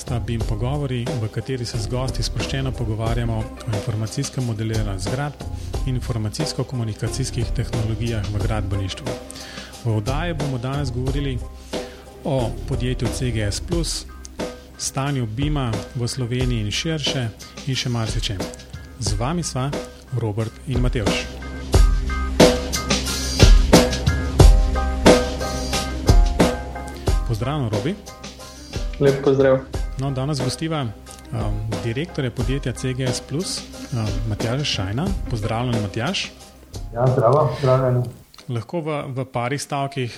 podcasta BIM Pogovori, v kateri se z gosti sproščeno pogovarjamo o informacijskem modeliranju zgradb in informacijsko-komunikacijskih tehnologijah v gradbeništvu. V oddaji bomo danes govorili o podjetju CGS, stanju BIM-a v Sloveniji in širše, in še marsičem. Z vami sva Robert in Mateoš. Pozdravljen, Robi. Lep pozdrav. No, danes gostiva um, direktorja podjetja CGS, um, Matjaž Šajna. Pozdravljen, Matjaž. Ja, zdravo, zdravljen. Lahko v, v parih stavkih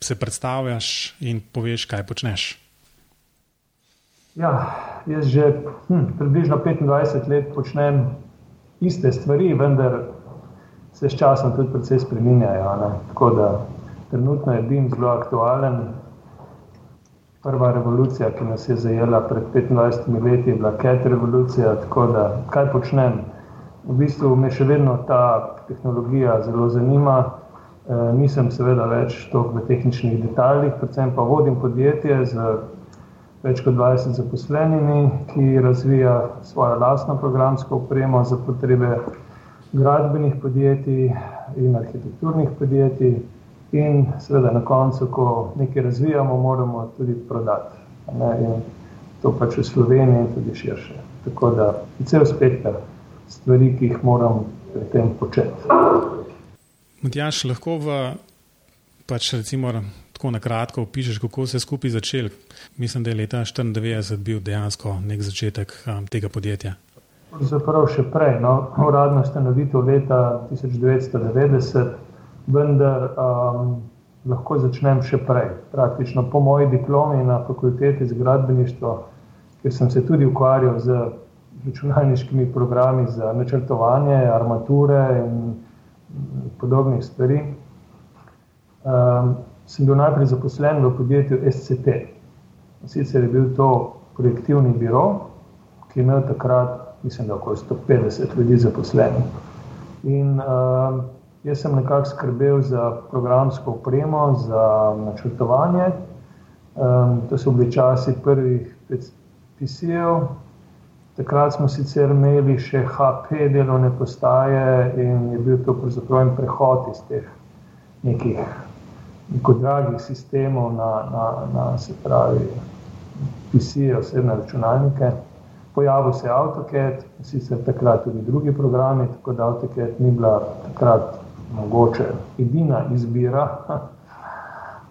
se predstavljaš in poveš, kaj počneš. Ja, jaz že hm, približno 25 let počnem iste stvari, vendar se s časom tudi precej spremenjajo. Tako da trenutno je BIM zelo aktualen, Prva revolucija, ki nas je zajela pred 25 leti, je bila Cat revolucija. Tako da, kaj počnem? V bistvu me še vedno ta tehnologija zelo zanima. E, nisem seveda več toliko v tehničnih detaljih, predvsem pa vodim podjetje z več kot 20 zaposlenimi, ki razvija svojo lastno programsko opremo za potrebe gradbenih podjetij in arhitekturnih podjetij. In seveda na koncu, ko nekaj razvijamo, moramo tudi prodati. In to pač v Sloveniji in tudi širše. Tako da je cel spekter stvari, ki jih moram pri tem početi. Matjaš, lahko v, pač recimo, tako na kratko opišeš, kako se je skupaj začel. Mislim, da je leta 1994 bil dejansko nek začetek um, tega podjetja. Zapravo še prej, no, uradno ustanovitev leta 1990 vendar um, lahko začnem še prej. Praktično po moji diplomi na fakulteti za gradbeništvo, kjer sem se tudi ukvarjal z računalniškimi programi za načrtovanje, armature in podobnih stvari. Um, sem bil najprej zaposlen v podjetju SCT. Sicer je bil to projektivni biro, ki je imel takrat, mislim, da okoli 150 ljudi zaposlenih. In um, Jaz sem nekako skrbel za programsko opremo, za načrtovanje. Um, to so bili časi prvih PC-jev. Takrat smo sicer imeli še HP delovne postaje in je bil to pravzaprav prehod iz teh nekih dragih sistemov na, na, na se pravi PC-je, osebne računalnike. Pojavil se je AutoCAD, sicer takrat tudi drugi programi, tako da AutoCAD ni bila takrat mogoče edina izbira.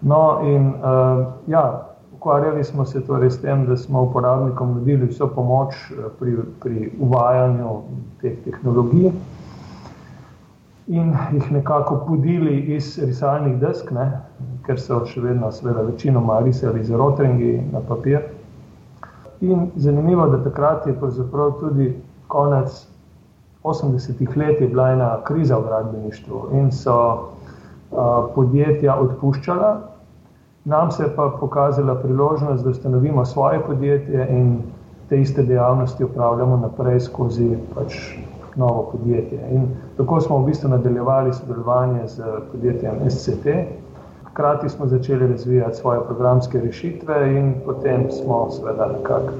No, in uh, ja, ukvarjali smo se torej s tem, da smo uporabnikom nudili vso pomoč eh, pri, pri uvajanju teh tehnologij in jih nekako podili iz risalnih desk, ne, ker so še vedno, seveda, večinoma risali z rotringi na papir. In zanimivo, da takrat je pravzaprav tudi konec 80-ih let je bila ena kriza v gradbeništvu in so podjetja odpuščala, nam se je pa pokazala priložnost, da ustanovimo svoje podjetje in te iste dejavnosti upravljamo naprej skozi pač novo podjetje. In tako smo v bistvu nadaljevali sodelovanje z podjetjem SCT. Hkrati smo začeli razvijati svoje programske rešitve in potem smo seveda nekako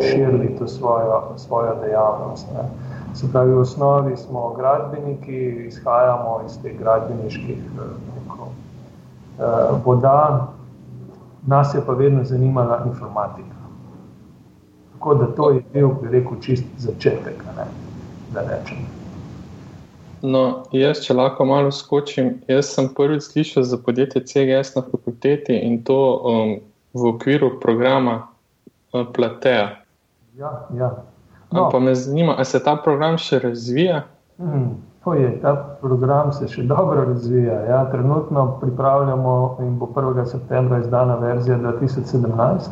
širili to svojo, svojo dejavnost. Ne. Se pravi, v osnovi smo gradbeniki, izhajamo iz teh gradbeniških nekov, eh, voda, nas je pa vedno zanimala informatika. Tako da to je bil, bi rekel, čist začetek, ne, da rečem. No, jaz, če lahko malo skočim, jaz sem prvič slišal za podjetje CGS na fakulteti in to um, v okviru programa uh, Platea. Ja, ja. No. Pa me zanima, ali se ta program še razvija? Hmm, je, ta program se še dobro razvija. Ja, trenutno pripravljamo in bo 1. septembra izdana verzija 2017.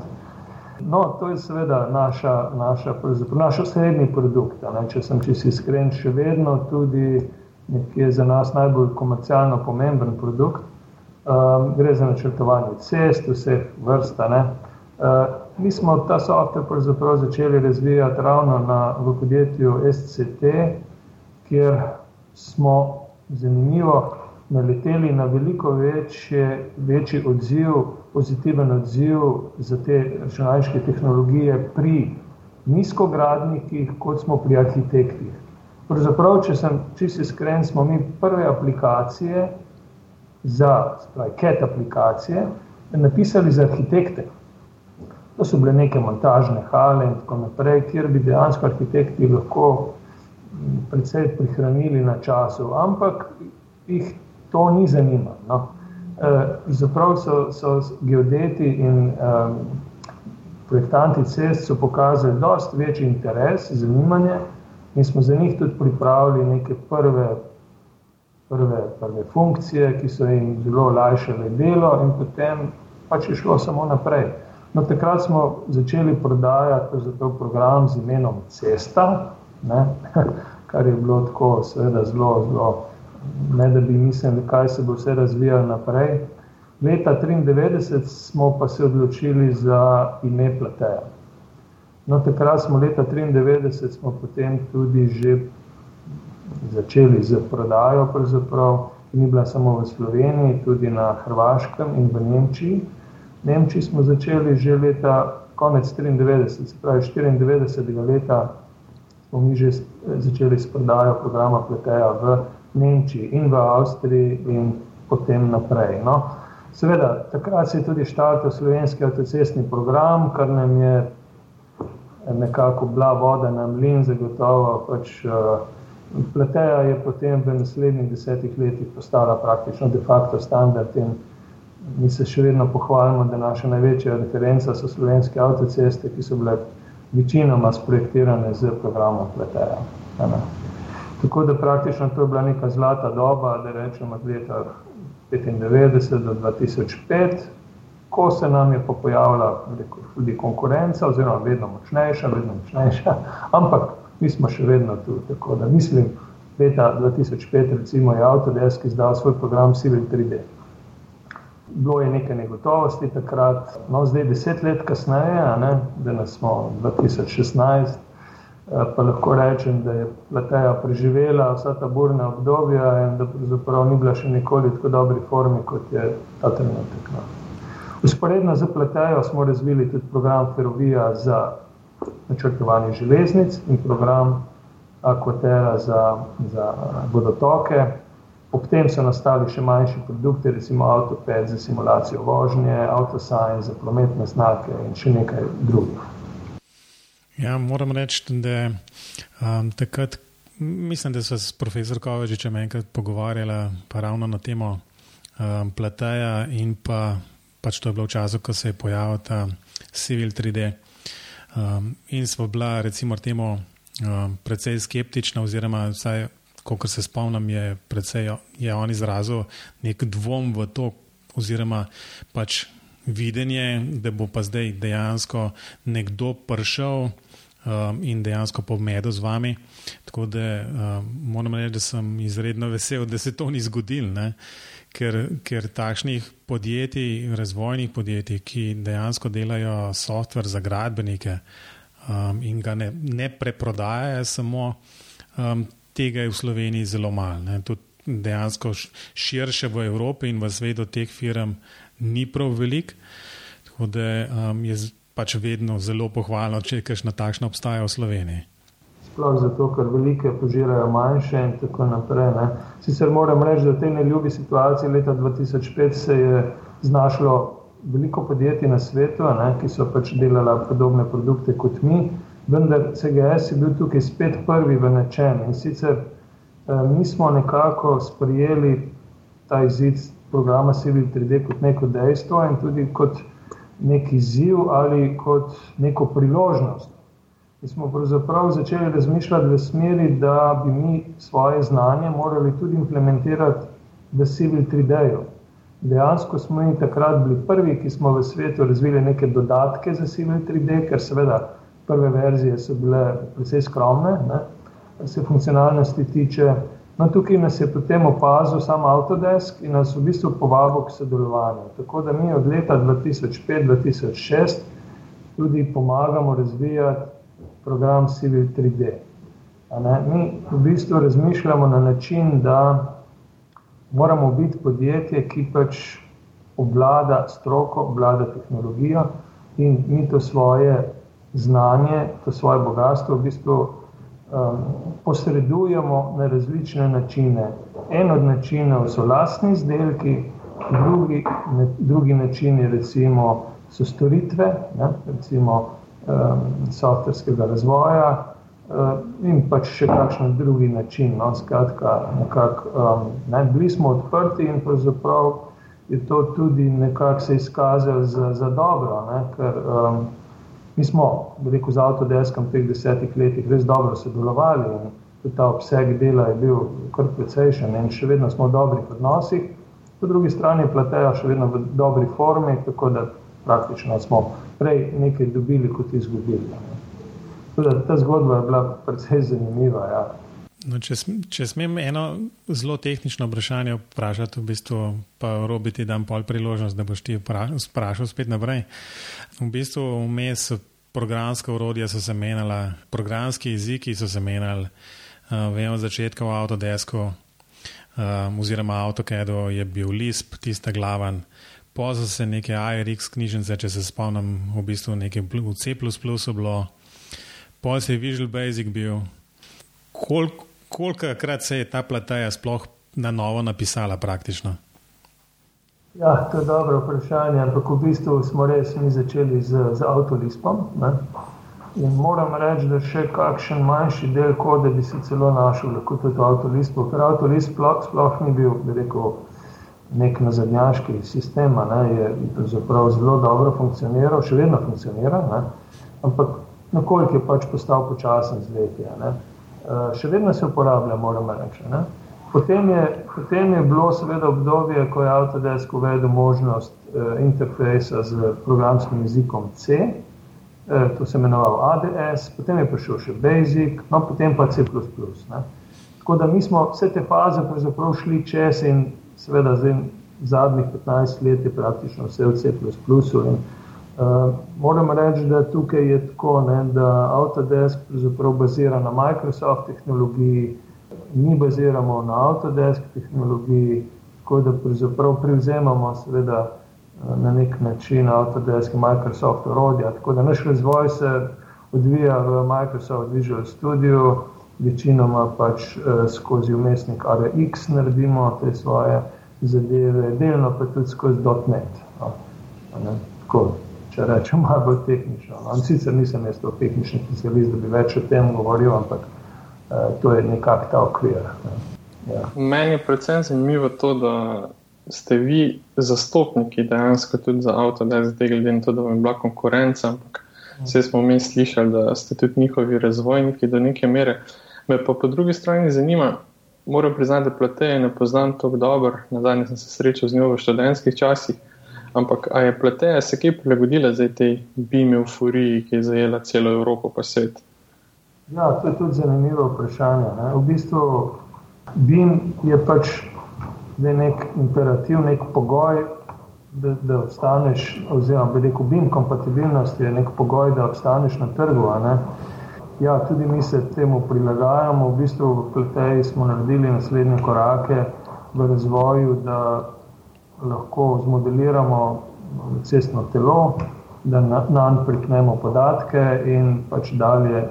No, to je seveda naša, naša, naš osrednji produkt. Ne, če sem čisto iskren, še vedno tudi nekje za nas najbolj komercialno pomemben produkt. Um, gre za načrtovanje cest, vseh vrst. Uh, mi smo ta software začeli razvijati ravno na, v podjetju SCT, kjer smo zanimivo naleteli na veliko večje, večji odziv, pozitiven odziv za te računalniške tehnologije pri nizkogradnikih, kot smo pri arhitektih. Pravzaprav, če sem čisto iskren, smo mi prve aplikacije za, spravi, CAT aplikacije, napisali za arhitekte. To so bile neke montažne hale in tako naprej, kjer bi dejansko arhitekti lahko predvsej prihranili na času, ampak jih to ni zanimalo. No. E, zaprav so, so geodeti in um, projektanti cest so pokazali dosti večji interes, zanimanje in smo za njih tudi pripravili neke prve, prve, prve funkcije, ki so jim zelo olajšale delo in potem pač je šlo samo naprej. No, takrat smo začeli prodajati program z imenom Cesta, ne, kar je bilo tako, seveda, zelo, zelo, ne da bi mislili, kaj se bo vse razvijalo naprej. Leta 1993 smo pa se odločili za ime Plateja. No, takrat smo leta 1993 smo potem tudi že začeli z prodajo, pravzaprav ni bila samo v Sloveniji, tudi na Hrvaškem in v Nemčiji. Nemčiji smo začeli že leta konec 93, se pravi 94. leta smo mi že začeli s prodajo programa Pleteja v Nemčiji in v Avstriji in potem naprej. No. Seveda, takrat se je tudi štartil slovenski avtocestni program, kar nam je nekako bila voda na mlin, zagotovo pač uh, Pleteja je potem v naslednjih desetih letih postala praktično de facto standard in mi se še vedno pohvalimo, da naša največja referenca so slovenske avtoceste, ki so bile večinoma sprojektirane z programom Pleteja. Tako da praktično to je bila neka zlata doba, da rečemo od leta 1995 do 2005, ko se nam je pa pojavila tudi konkurenca, oziroma vedno močnejša, vedno močnejša, ampak mi smo še vedno tu. Tako da mislim, leta 2005 recimo je Autodesk izdal svoj program Civil 3D. Bilo je nekaj negotovosti takrat, no zdaj deset let kasneje, ne, da smo 2016, Eh, pa lahko rečem, da je Plateja preživela vsa ta burna obdobja in da pravzaprav ni bila še nikoli tako dobri formi, kot je ta trenutek. No. Usporedno z Platejo smo razvili tudi program Ferrovija za načrtovanje železnic in program Aquatera za, za vodotoke. Ob tem so nastali še manjši produkti, recimo Autoped za simulacijo vožnje, Autosign za prometne znake in še nekaj drugih. Ja, moram reči, da um, takrat, mislim, da so s profesorjem Kovačičem enkrat pogovarjali pa ravno na temo um, Plateja in pa pač to je bilo v času, ko se je pojavil ta Civil 3D. Um, in smo bila, recimo, temu um, precej skeptična, oziroma vsaj, kot se spomnim, je, precej, je on izrazil nek dvom v to, oziroma pač videnje, da bo pa zdaj dejansko nekdo prišel um, in dejansko pomedel z vami. Tako da um, moram reči, da sem izredno vesel, da se to ni zgodilo. Ker, ker takšnih podjetij, razvojnih podjetij, ki dejansko delajo softver za gradbenike um, in ga ne, ne preprodajajo, samo um, tega je v Sloveniji zelo malo. Tudi dejansko širše v Evropi in v svetu teh firm ni prav velik. Tako da um, je pač vedno zelo pohvalno, če kakšna takšna obstaja v Sloveniji. Sploh zato, ker velike požirajo manjše in tako naprej. Ne. Sicer moram reči, da v tej neljubi situaciji leta 2005 se je znašlo veliko podjetij na svetu, ne, ki so pač delala podobne produkte kot mi, vendar CGS je bil tukaj spet prvi v nečem in sicer eh, mi smo nekako sprijeli ta izid programa Civil 3D kot neko dejstvo in tudi kot nek izziv ali kot neko priložnost. Mi smo pravzaprav začeli razmišljati v smeri, da bi mi svoje znanje morali tudi implementirati v Civil 3D-ju. Dejansko smo mi takrat bili prvi, ki smo v svetu razvili neke dodatke za Civil 3D, ker seveda prve verzije so bile precej skromne, ne, se funkcionalnosti tiče. No, tukaj nas je potem opazil sam Autodesk in nas v bistvu povabil k sodelovanju. Tako da mi od leta 2005-2006 tudi pomagamo razvijati program Civil 3D. Mi v bistvu razmišljamo na način, da moramo biti podjetje, ki pač obvlada stroko, obvlada tehnologijo in mi to svoje znanje, to svoje bogatstvo v bistvu um, posredujemo na različne načine. En od načinov so lastni izdelki, drugi, ne, drugi načini recimo so storitve, ne, recimo um, softverskega razvoja uh, in pač še kakšen drugi način. No, skratka, nekak, um, ne, bili smo odprti in pravzaprav je to tudi nekako se izkazalo za, za dobro, ne, ker um, Mi smo, rekel, z Autodeskom v teh desetih letih res dobro sodelovali in ta obseg dela je bil kar precejšen in še vedno smo v dobrih odnosih. Po drugi strani pletejo še vedno v dobri formi, tako da praktično smo prej nekaj dobili, kot izgubili. Tudi ta zgodba je bila precej zanimiva. Ja. No, če, če smem eno zelo tehnično vprašanje vprašati, v bistvu pa robiti dam pol priložnost, da boš ti vprašal spet naprej. V bistvu vmes programska urodja so se menjala, programski jeziki so se menjali. Uh, vemo, začetka v Autodesku um, oziroma AutoCAD-u je bil Lisp, tista glaven. Pozno se neke ARX knjižnice, če se spomnim, v bistvu nekaj v C bilo, pozno je Visual Basic bil. Kol, kolikokrat se je ta plateja sploh na novo napisala praktično? Ja, to je dobro vprašanje, ampak v bistvu smo res mi začeli z, z avtolispom. Ne? In moram reči, da še kakšen manjši del kode bi se celo našel, lahko tudi v avtolispu, ker avtolisp sploh, sploh ni bil, bi rekel, nek nazadnjaški sistem, ne? je pravzaprav zelo dobro funkcioniral, še vedno funkcionira, ne? ampak nakoliko je pač postal počasen z leti. Uh, še vedno se uporablja, moram reči. Ne? Potem je, potem je bilo seveda obdobje, ko je Autodesk uvedel možnost uh, interfejsa z programskim jezikom C, uh, to se je imenovalo ADS, potem je prišel še Basic, no potem pa C. Ne. Tako da mi smo vse te faze pravzaprav šli čez in seveda zdaj zadnjih 15 let je praktično vse v C. In, uh, moram reči, da tukaj je tako, ne, da Autodesk bazira na Microsoft tehnologiji, mi baziramo na Autodesk tehnologiji, tako da pravzaprav prevzemamo seveda na nek način Autodesk in Microsoft orodja. Tako da naš razvoj se odvija v Microsoft Visual Studio, večinoma pač skozi umestnik RX naredimo te svoje zadeve, delno pa tudi skozi .NET. No. Tako, če rečem, malo bolj tehnično. No. Sicer nisem jaz to tehnični specialist, da bi več o tem govoril, ampak Eh, to je nekako ta okvir. Ja. Meni je predvsem zanimivo to, da ste vi zastopniki dejansko tudi za avto, da zdaj glede na to, da vam je bila konkurenca, ampak vse smo mi slišali, da ste tudi njihovi razvojniki do neke mere. Me pa po drugi strani zanima, moram priznati, da plateje ne poznam tako dobro, na zadnje sem se srečal z njo v študentskih časih, ampak a je plateja se kaj prilagodila za te bime v furiji, ki je zajela celo Evropo pa svet? Ja, to je tudi zanimivo vprašanje. Ne. V bistvu BIM je pač nek imperativ, nek pogoj, da, da obstaneš, oziroma rekel, BIM kompatibilnost je nek pogoj, da obstaneš na trgu. Ja, tudi mi se temu prilagajamo. V bistvu v Pleteji smo naredili naslednje korake v razvoju, da lahko zmodeliramo cestno telo, da na njem priknemo podatke in pač dalje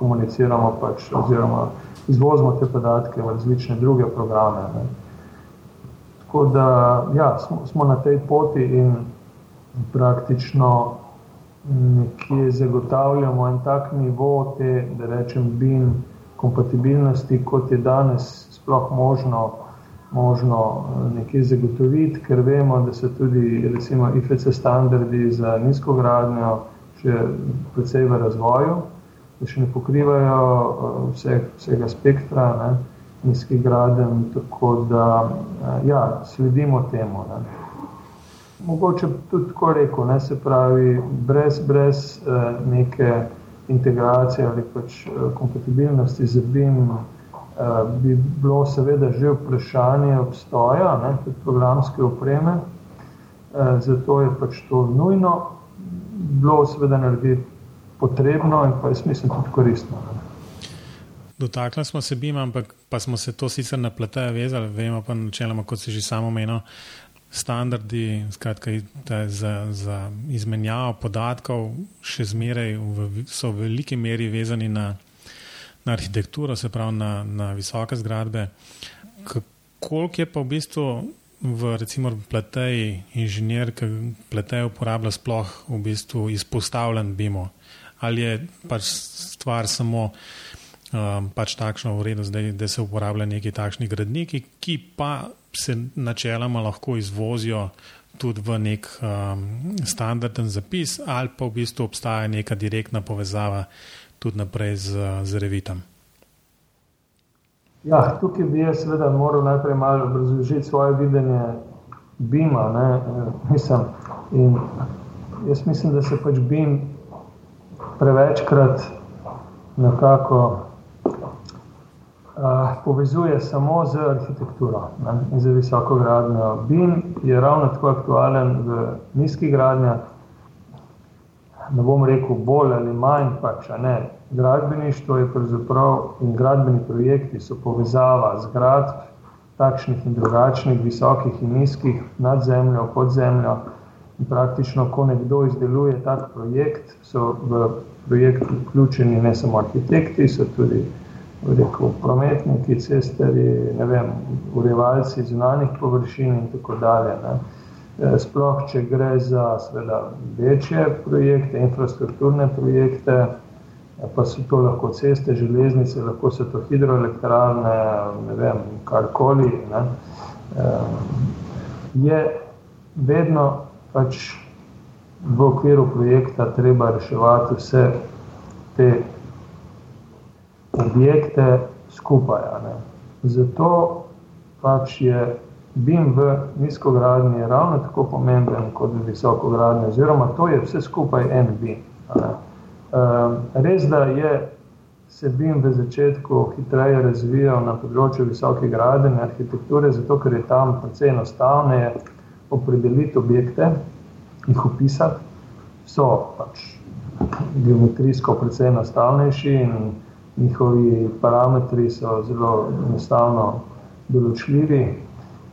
komuniciramo pač, oziroma izvozimo te podatke v različne druge programe. Ne. Tako da ja, smo, smo na tej poti in praktično nekje zagotavljamo en tak nivo te, da rečem, BIM kompatibilnosti, kot je danes sploh možno, možno nekje zagotoviti, ker vemo, da so tudi recimo IFC standardi za nizko gradnjo še precej v razvoju da še ne pokrivajo eh, vseh, vsega spektra ne, nizkih graden, tako da eh, ja, sledimo temu. Ne. Mogoče tudi tako rekel, ne, se pravi, brez, brez eh, neke integracije ali pač kompatibilnosti z BIM bi bilo seveda že vprašanje obstoja, ne, programske opreme, zato je pač to nujno bilo seveda narediti potrebno in pa jaz mislim tudi koristno. dotaknili smo se BIM, ampak pa smo se to sicer na pleteje vezali, vemo pa načeloma, kot si že samo omenil, standardi skratka, za, za izmenjavo podatkov še zmeraj v, so v veliki meri vezani na, na arhitekturo, se pravi na, na visoke zgradbe. Koliko je pa v bistvu v recimo pleteji inženir, ki pleteje uporablja sploh v bistvu izpostavljen BIM-u? Ali je pač stvar samo um, pač takšno v redu, zdaj, da se uporablja neki takšni gradniki, ki pa se načeloma lahko izvozijo tudi v nek um, standarden zapis, ali pa v bistvu obstaja neka direktna povezava tudi naprej z, z revitom. Ja, tukaj bi jaz seveda moral najprej malo obrazložiti svoje videnje BIM-a. Mislim, jaz mislim, da se pač BIM prevečkrat nekako uh, povezuje samo z arhitekturo ne, in z visoko gradnjo. BIM je ravno tako aktualen v nizki gradnji. Ne bom rekel bolj ali manj, pač ne. Gradbeništvo je pravzaprav in gradbeni projekti so povezava zgradb, takšnih in drugačnih, visokih in nizkih, nad zemljo, pod zemljo Praktično, ko nekdo izdeluje tak projekt, so v projekt vključeni ne samo arhitekti, so tudi rekel, prometniki, cestari, vem, urevalci zunanjih površin in tako dalje. Ne. E, sploh, če gre za sveda, večje projekte, infrastrukturne projekte, pa so to lahko ceste, železnice, lahko so to hidroelektrarne, ne vem, karkoli, ne, e, je vedno pač v okviru projekta treba reševati vse te objekte skupaj. Zato pač je BIM v nizkogradnji ravno tako pomemben kot v visokogradnji, oziroma to je vse skupaj en BIM. Ehm, res, da je se BIM v začetku hitreje razvijal na področju visoke gradene arhitekture, zato ker je tam precej enostavneje opredeliti objekte, jih opisati, so pač geometrijsko precej enostavnejši in njihovi parametri so zelo enostavno določljivi.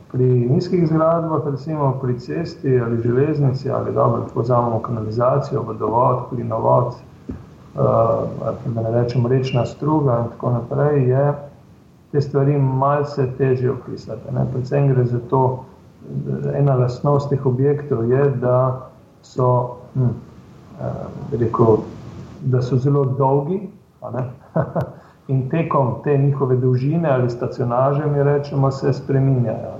Pri nizkih zgradbah, recimo pri cesti ali železnici, ali dobro, tako vzamemo kanalizacijo, vodovod, plinovod, uh, da ne rečem rečna struga in tako naprej, je te stvari malce težje opisati. Predvsem gre za to, ena lastnost teh objektov je, da so, hm, uh, rekel, da so zelo dolgi, in tekom te njihove dolžine ali stacionaže, mi rečemo, se spreminjajo.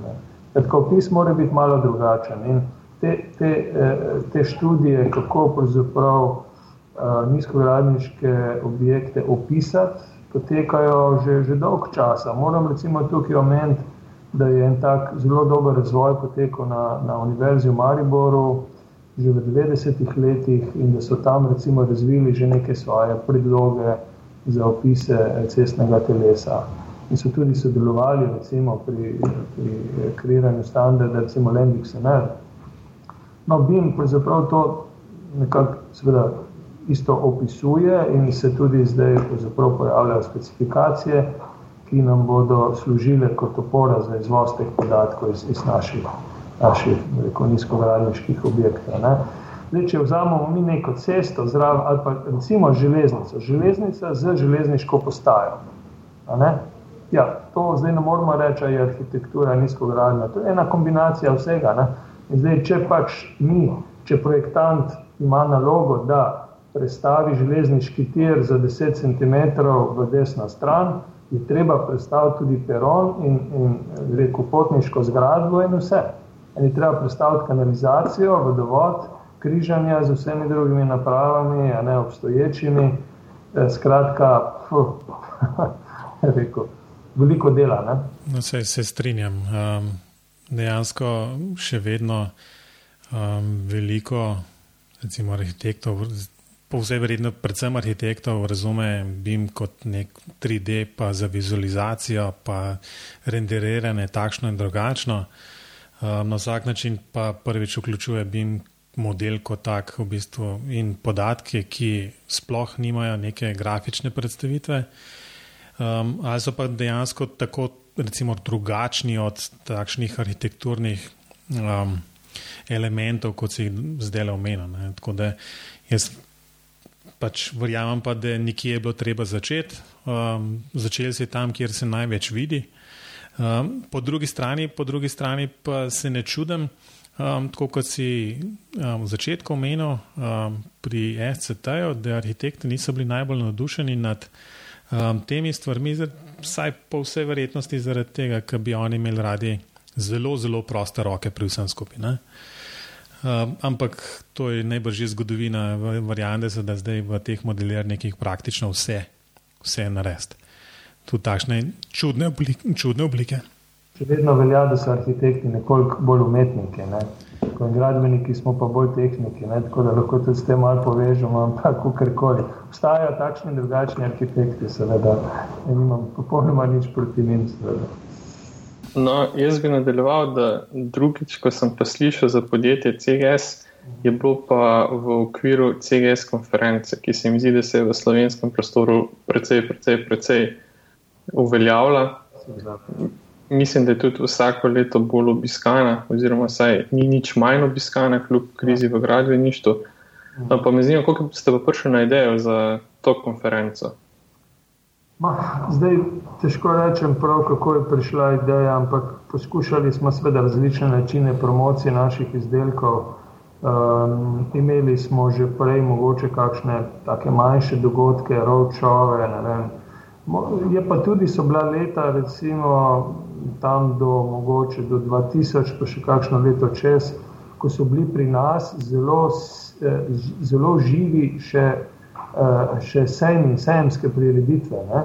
Opis mora biti malo drugačen. In te, te, eh, te študije, kako pravzaprav uh, nizkogradniške objekte opisati, potekajo že, že dolg časa. Moram recimo tukaj omeniti, da je en tak zelo dober razvoj potekal na, na Univerzi v Mariboru že v 90-ih letih in da so tam recimo razvili že neke svoje predloge, za opise cestnega telesa. In so tudi sodelovali recimo, pri, pri kreiranju standarda, recimo Lendix-ML. No, BIM pravzaprav to nekako seveda isto opisuje in se tudi zdaj pojavljajo specifikacije, ki nam bodo služile kot opora za izvoz teh podatkov iz, iz naših, naših nizkogradniških objektov. Ne. Zdaj, če vzamemo mi neko cesto zraven ali pa recimo železnico, železnica z železniško postajo. Ja, to zdaj ne moramo reči, da je arhitektura nizkogradna. To je ena kombinacija vsega. Ne? In zdaj, če pač mi, če projektant ima nalogo, da prestavi železniški tir za 10 cm v desno stran, je treba predstaviti tudi peron in, in rekel, potniško zgradbo in vse. In je treba predstaviti kanalizacijo, vodovod, križanja z vsemi drugimi napravami, a ne obstoječimi. E, skratka, rekel, veliko dela. No, se, se strinjam. Um, dejansko še vedno um, veliko recimo, arhitektov, po vsej verjetno, predvsem arhitektov, razume BIM kot nek 3D, pa za vizualizacijo, pa renderiranje takšno in drugačno. Um, na vsak način pa prvič vključuje BIM model kot tak v bistvu in podatke, ki sploh nimajo neke grafične predstavitve. um, ali so pa dejansko tako recimo, drugačni od takšnih arhitekturnih um, elementov, kot si jih zdaj le omenil. Tako da jaz pač verjamem, pa, da nekje je bilo treba začeti. Um, začeli si tam, kjer se največ vidi. Um, po, drugi strani, po drugi strani pa se ne čudim, um, tako kot si um, v začetku omenil um, pri SCT-ju, da arhitekti niso bili najbolj navdušeni nad um, temi stvarmi, vsaj po vsej verjetnosti zaradi tega, ker bi oni imeli radi zelo, zelo proste roke pri vsem skupaj. Uh, ampak to je najbrž zgodovina, variante, da zdaj v teh modeliranjih praktično vse, vse narediti. Tudi takšne čudne oblike. Čudne oblike. Še vedno velja, da so arhitekti nekoliko bolj umetniki. Ne? Kot gradbeniki smo pa bolj tehniki, ne? tako da lahko tudi s tem malo povežemo, ampak kakorkoli. Obstajajo takšni in drugačni arhitekti, seveda, in imam popolnoma nič proti njim. Seveda. No, jaz bi nadaljeval, da drugič, ko sem pa slišal za podjetje CGS, je bilo pa v okviru CGS konference, ki se mi zdi, da se je v slovenskem prostoru precej, precej, precej uveljavila mislim, da je tudi vsako leto bolj obiskana, oziroma saj ni nič manj obiskana, kljub krizi v gradbeništvu. No, pa me zanima, kako ste pa prišli na idejo za to konferenco. Ma, zdaj težko rečem, prav, kako je prišla ideja, ampak poskušali smo seveda različne načine promocije naših izdelkov. Um, imeli smo že prej mogoče kakšne take manjše dogodke, roadshow, ne vem. Je pa tudi so bila leta, recimo tam do mogoče do 2000, pa še kakšno leto čez, ko so bili pri nas zelo, eh, zelo živi še, še sejmi, sejemske prireditve. Ne?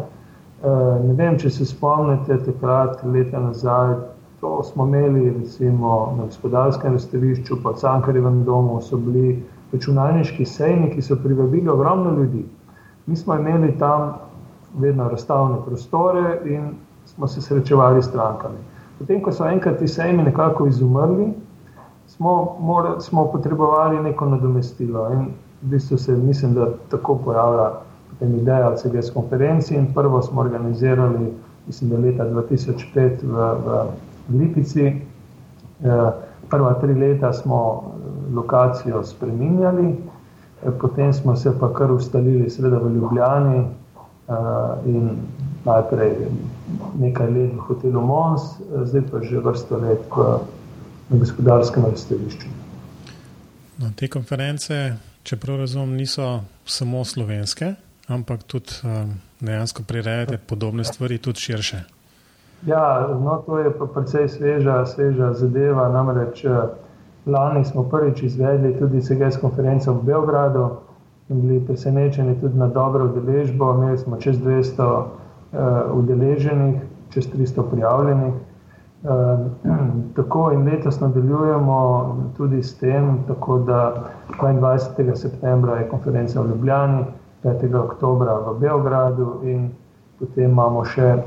Ne vem, če se spomnite takrat, leta nazaj, to smo imeli recimo na gospodarskem razstavišču, pa v Cankarjevem domu so bili računalniški sejmi, ki so privabili ogromno ljudi. Mi smo imeli tam vedno razstavne prostore in smo se srečevali s strankami. Potem, ko so enkrat ti sejmi nekako izumrli, smo, mora, smo potrebovali neko nadomestilo. In v bistvu se mislim, da tako pojavlja ideja o CGS konferenci. In prvo smo organizirali, mislim, da leta 2005 v, v Lipici. Eh, prva tri leta smo eh, lokacijo spreminjali, eh, potem smo se pa kar ustalili, seveda v Ljubljani in najprej nekaj let v hotelu Mons, zdaj pa že vrsto let v, na gospodarskem razstavišču. No, te konference, čeprav razumem, niso samo slovenske, ampak tudi um, dejansko prirejate podobne stvari, tudi širše. Ja, no, to je pa precej sveža, sveža zadeva. Namreč eh, lani smo prvič izvedli tudi CGS konferenco v Beogradu in bili presenečeni tudi na dobro udeležbo. Imeli smo čez 200 uh, udeleženih, čez 300 prijavljenih. Uh, tako in letos nadaljujemo tudi s tem, tako da 22. septembra je konferenca v Ljubljani, 5. oktobra v Beogradu in potem imamo še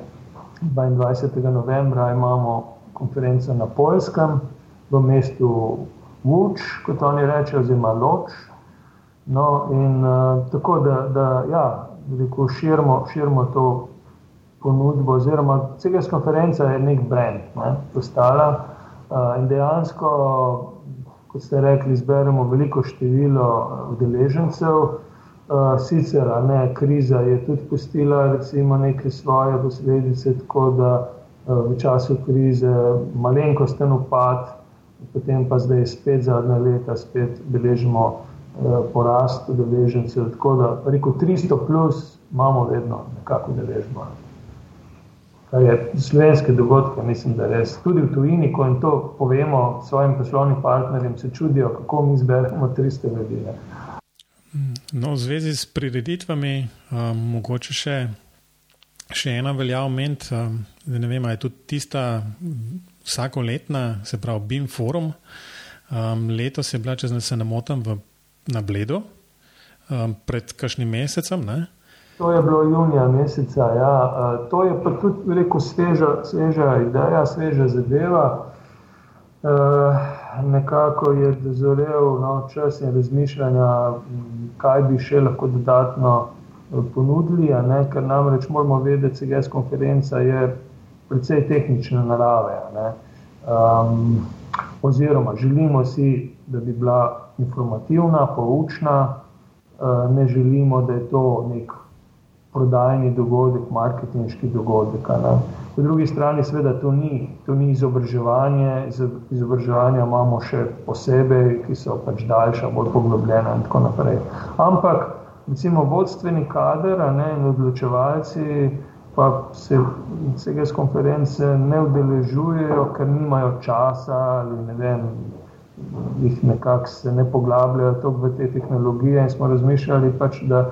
22. novembra imamo konferenco na Poljskem v mestu Vuč, kot oni rečejo, oziroma Loč. No, in uh, tako da, da ja, rekel, širimo, širimo to ponudbo, oziroma CGS konferenca je nek brand, ne, postala uh, in dejansko, kot ste rekli, zberemo veliko število udeležencev. Uh, sicer, ne, kriza je tudi pustila recimo, neke svoje posledice, tako da uh, v času krize malenkosten upad, potem pa zdaj spet zadnja leta spet beležimo uh, porast udeležencev. Tako da, rekel 300 plus imamo vedno nekako udeležbo kar je slovenske dogodke, mislim, da res. Tudi v tujini, ko jim to povemo svojim poslovnim partnerjem, se čudijo, kako mi zberemo 300 ljudi. No, v zvezi s prireditvami, um, mogoče še, še ena velja oment, um, da ne vem, je tudi tista vsakoletna, se pravi, BIM forum. Um, letos je bila, če se ne motim, na Bledu, um, pred kakšnim mesecem. Ne? To je bilo junija meseca. Ja. To je pa tudi rekel, sveža, sveža ideja, sveža zadeva. Nekako je dozorel no, čas in razmišljanja, kaj bi še lahko dodatno ponudili, ne, ker namreč moramo vedeti, da CGS konferenca je precej tehnične narave. Um, oziroma, želimo si, da bi bila informativna, poučna, ne želimo, da je to nek prodajni dogodek, marketinški dogodek. Po drugi strani, seveda, to ni, to ni izobraževanje. Izobraževanje imamo še posebej, ki so pač daljša, bolj poglobljena in tako naprej. Ampak, recimo, vodstveni kader ne, in odločevalci pa se vsega z konference ne udeležujejo, ker nimajo časa ali ne vem, jih nekako se ne poglabljajo v te tehnologije in smo razmišljali pač, da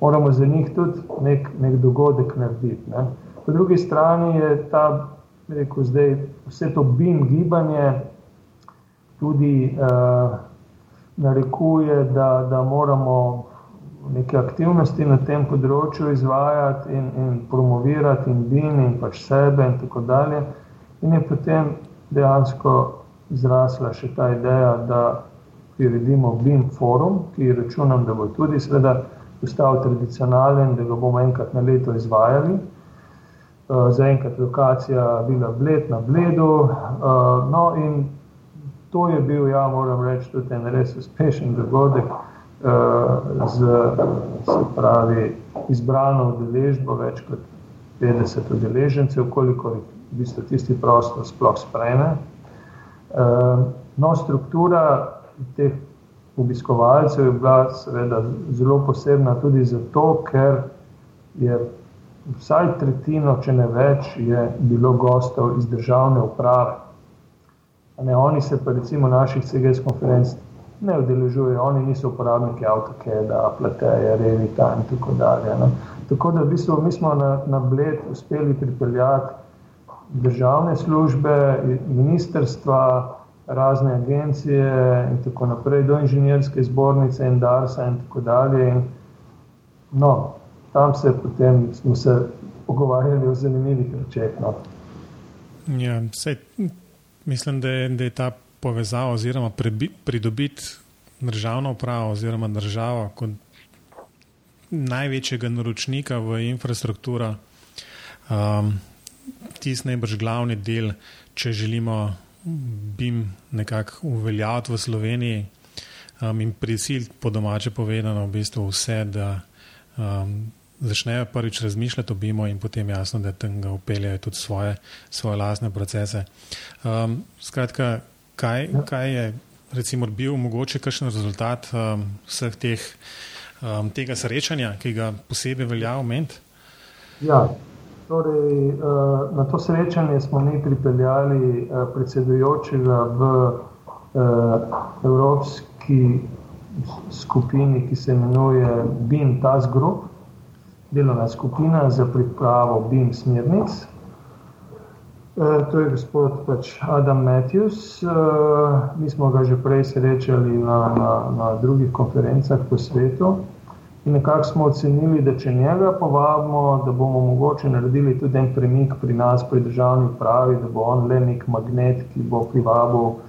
moramo za njih tudi nek, nek dogodek narediti. Ne. Po drugi strani je ta, rekel zdaj, vse to BIM gibanje tudi uh, narekuje, da, da moramo neke aktivnosti na tem področju izvajati in, in promovirati, in BIM, in pač sebe, in tako dalje. In je potem dejansko zrasla še ta ideja, da priredimo BIM forum, ki računam, da bo tudi seveda postal tradicionalen, da ga bomo enkrat na leto izvajali. Uh, Zaenkrat lokacija bila Bled na Bledu. Uh, no, in to je bil, ja, moram reči, tudi en res uspešen dogodek z pravi, izbrano udeležbo, več kot 50 udeležencev, koliko jih v bistvu tisti prostor sploh sprejme. No, struktura teh obiskovalcev je bila seveda zelo posebna tudi zato, ker je vsaj tretjino, če ne več, je bilo gostov iz državne uprave. Ne, oni se pa recimo naših CGS konferenc ne udeležujejo, oni niso uporabniki AutoCAD-a, Plateja, Revita in tako dalje. No. Tako da v bistvu mi smo na, na Bled uspeli pripeljati državne službe, ministerstva, razne agencije in tako naprej, do inženirske zbornice in Darsa in tako dalje. In, no, tam se potem smo se pogovarjali o zanimivih rečeh. No. Ja, sej, mislim, da je, da je ta povezavo oziroma pridobiti državno upravo oziroma državo kot največjega naročnika v infrastrukturo, um, tisti najbrž glavni del, če želimo BIM nekako uveljaviti v Sloveniji um, in prisiliti po domače povedano v bistvu vse, da um, začnejo prvič razmišljati o BIM-u in potem jasno, da tam ga upeljajo tudi svoje, svoje lastne procese. Um, skratka, kaj, ja. kaj je recimo, bil mogoče kakšen rezultat um, vseh teh, um, tega srečanja, ki ga posebej velja omeniti? Ja, torej, uh, na to srečanje smo mi pripeljali uh, predsedujočega v uh, Evropski skupini, ki se imenuje BIM Task Group, delovna skupina za pripravo BIM smernic. Eh, to je gospod pač Adam Matthews. Eh, mi smo ga že prej srečali na, na, na drugih konferencah po svetu. In nekako smo ocenili, da če njega povabimo, da bomo mogoče naredili tudi en premik pri nas, pri državni upravi, da bo on le nek magnet, ki bo privabil uh,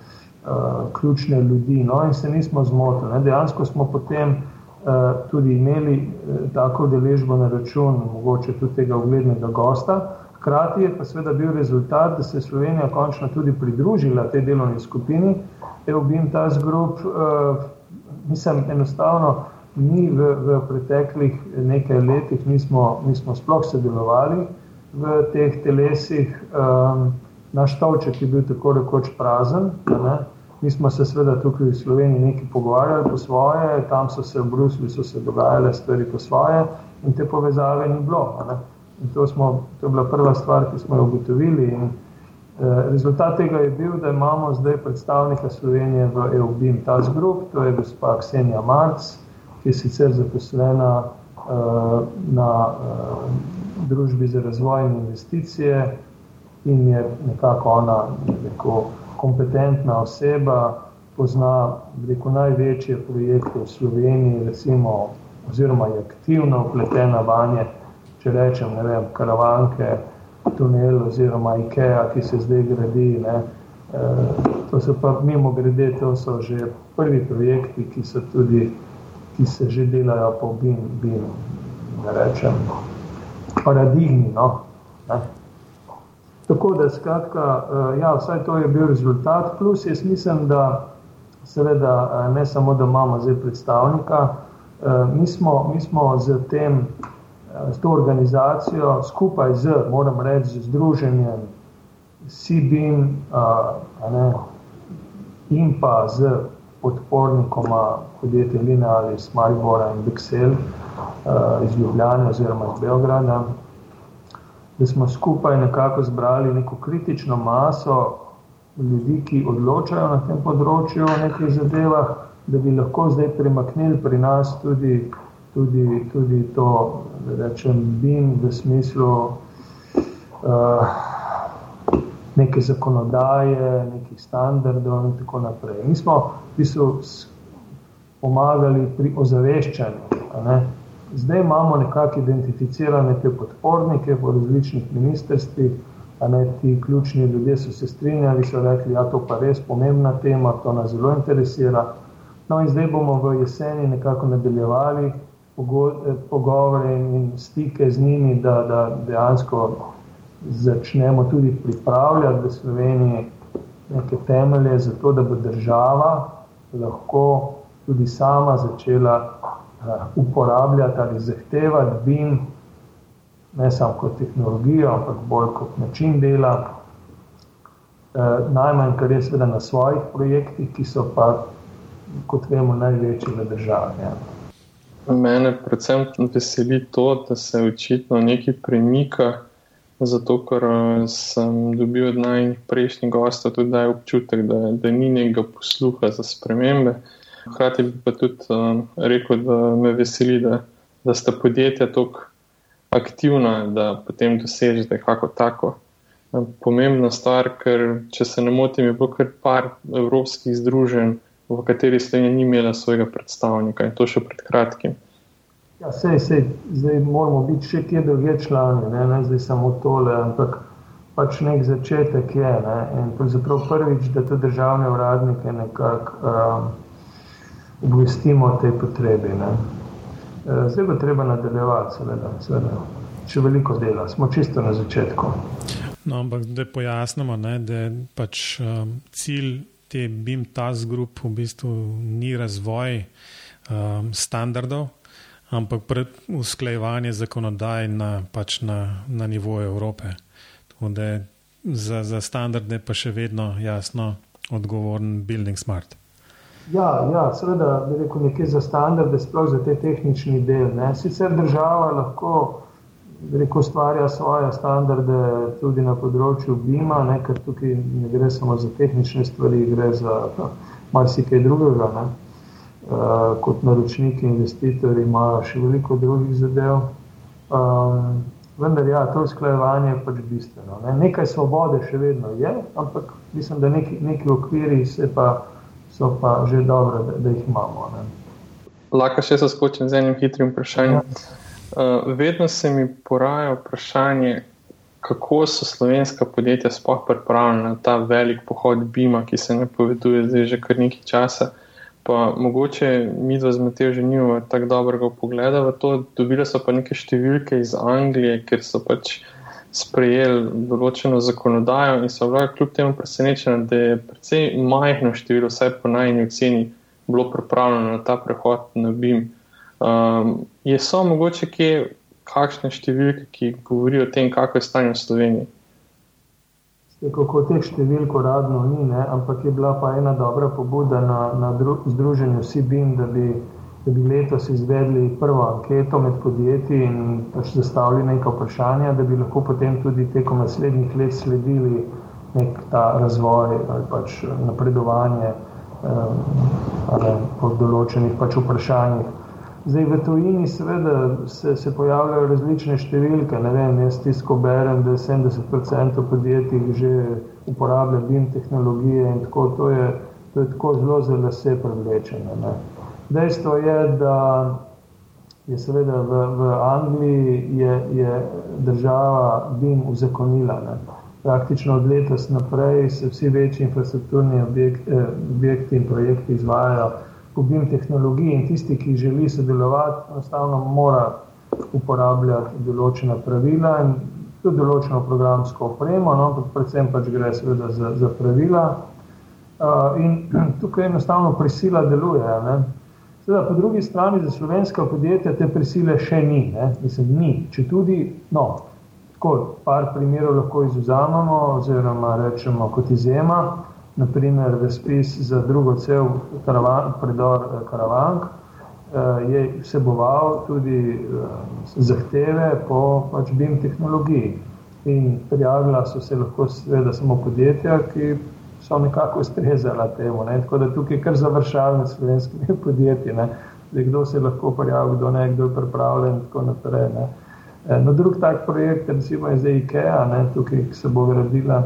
ključne ljudi. No, in se nismo zmotili. Dejansko smo potem uh, tudi imeli uh, tako deležbo na račun, mogoče tudi tega uglednega gosta. Hkrati je pa seveda bil rezultat, da se je Slovenija končno tudi pridružila tej delovni skupini. EUBIM Task Group, uh, mislim, enostavno mi v, v preteklih nekaj letih nismo, nismo sploh sodelovali v teh telesih. Um, naš tovček je bil tako rekoč prazen. Ne? Mi smo se seveda tukaj v Sloveniji nekaj pogovarjali po svoje, tam so se v Bruslju so se dogajale stvari po svoje in te povezave ni bilo. To, smo, to je bila prva stvar, ki smo jo ugotovili. In, eh, rezultat tega je bil, da imamo zdaj predstavnika Slovenije v EUBIM Task Group, to je gospa Ksenija Marc, ki je sicer zaposlena eh, na eh, družbi za razvoj in investicije in je nekako ona neko kompetentna oseba, pozna reko, največje projekte v Sloveniji, recimo, oziroma je aktivno upletena vanje če rečem, ne vem, karavanke, tunel oziroma IKEA, ki se zdaj gradi. Ne, eh, to so pa mimo grede, to so že prvi projekti, ki, tudi, ki se že delajo po BIM, BIM rečem, paradigmi. No? Ne? Tako da, skratka, uh, ja, vsaj to je bil rezultat, plus jaz mislim, da seveda uh, ne samo, da imamo zdaj predstavnika, uh, mi, smo, mi smo z tem, s to organizacijo skupaj z, moram reči, z združenjem uh, in pa z podpornikoma podjetja Linealis, Maribora in Bexel uh, iz Ljubljana oziroma iz Beograda, da smo skupaj nekako zbrali neko kritično maso ljudi, ki odločajo na tem področju o nekih zadevah, da bi lahko zdaj premaknili pri nas tudi, tudi, tudi to, da rečem, BIM v smislu uh, neke zakonodaje, nekih standardov in tako naprej. Mi smo v bistvu pomagali pri ozaveščanju. Zdaj imamo nekako identificirane te podpornike po različnih ministrstvih, ne ti ključni ljudje so se strinjali, so rekli, da ja, to pa res pomembna tema, to nas zelo interesira. No in zdaj bomo v jeseni nekako nadaljevali pogovore in stike z njimi, da, da dejansko začnemo tudi pripravljati v Sloveniji neke temelje za to, da bo država lahko tudi sama začela uh, uporabljati ali zahtevati BIM, ne samo kot tehnologijo, ampak bolj kot način dela. Uh, najmanj, kar je seveda na svojih projektih, ki so pa, kot vemo, največji v državi. Ja. Mene predvsem veseli to, da se očitno nekaj premika zato ker eh, sem dobil od najprejšnjih gostov tudi občutek, da, da ni nekega posluha za spremembe. Hkrati bi pa tudi um, rekel, da me veseli, da, da sta podjetja tako aktivna, da potem dosežete kako tako. Pomembna stvar, ker če se ne motim, je bilo kar par evropskih združenj, v kateri Slovenija ni imela svojega predstavnika in to še pred kratkim. Ja, sej, sej, zdaj moramo biti še kje druge člani, ne, ne zdaj samo tole, ampak pač nek začetek je. Ne, in pravzaprav prvič, da te državne uradnike nekako um, obvestimo o tej potrebi. Ne. E, zdaj bo treba nadaljevati, seveda, seveda. Še veliko dela, smo čisto na začetku. No, ampak da pojasnimo, ne, da je pač um, cilj te BIM Task Group v bistvu ni razvoj um, standardov, ampak usklajevanje zakonodaj na, pač na, na nivoju Evrope. Za, za standarde pa še vedno jasno odgovoren Building Smart. Ja, ja seveda, bi rekel nekaj za standarde, sploh za te tehnični del. Ne. Sicer država lahko rekel, stvarja svoje standarde tudi na področju BIM-a, ker tukaj ne gre samo za tehnične stvari, gre za marsikaj drugega. Ne. Eh, kot naročniki, investitorji, imajo še veliko drugih zadev. Um, vendar, ja, to usklajevanje je pač bistveno. Ne? Nekaj svobode še vedno je, ampak mislim, da neki, neki okviri pa, so pa že dobro, da, da jih imamo. Ne? Lahko še se skočim z enim hitrim vprašanjem. Uh, vedno se mi poraja vprašanje, kako so slovenska podjetja sploh pripravljena na ta velik pohod Bima, ki se napoveduje zdaj že kar nekaj časa. Pa mogoče mi dva z Matejo že nimamo tako dobrega pogleda v to. Dobili so pa neke številke iz Anglije, ker so pač sprejeli določeno zakonodajo in so bili kljub temu presenečeni, da je precej majhno število, vsaj po najni oceni, bilo pripravljeno na ta prehod na BIM. Um, je so mogoče kje kakšne številke, ki govorijo o tem, kako je stanje v Sloveniji? Kako teh številk uradno ni, ne? ampak je bila pa ena dobra pobuda na, na združenju CBIM, da bi, da bi letos izvedli prvo anketo med podjetji in pač zastavili nekaj vprašanja, da bi lahko potem tudi tekom naslednjih let sledili nek ta razvoj ali pač napredovanje eh, ali po določenih pač vprašanjih. Zdaj, v tujini seveda se, se pojavljajo različne številke. Ne vem, jaz tisto berem, da 70% podjetij že uporablja BIM tehnologije in tako to je, to je tako zelo za lase privlečeno. Ne. Dejstvo je, da je seveda v, v Angliji je, je država BIM uzakonila. Ne. Praktično od letos naprej se vsi večji infrastrukturni objekt, eh, objekti in projekti izvajajo po BIM tehnologiji in tisti, ki želi sodelovati, enostavno mora uporabljati določena pravila in tudi določeno programsko opremo, no, ampak predvsem pač gre seveda za, za pravila. Uh, in tukaj enostavno prisila deluje. Ne. Seveda, po drugi strani za slovenska podjetja te prisile še ni. Ne. Mislim, ni. Če tudi, no, tako, par primerov lahko izuzamemo, oziroma rečemo kot izjema, naprimer razpis za drugo cel karavan, predor eh, Karavank, Eh, je vseboval tudi eh, zahteve po pač BIM tehnologiji. In prijavila so se lahko seveda samo podjetja, ki so nekako ustrezala temu. Ne? Tako da tukaj kar završavamo s slovenskimi podjetji. Ne? Zdaj, kdo se lahko prijavi, kdo ne, kdo je pripravljen in tako naprej. Ne? No, drug tak projekt, recimo je zdaj IKEA, ne? tukaj se bo gradila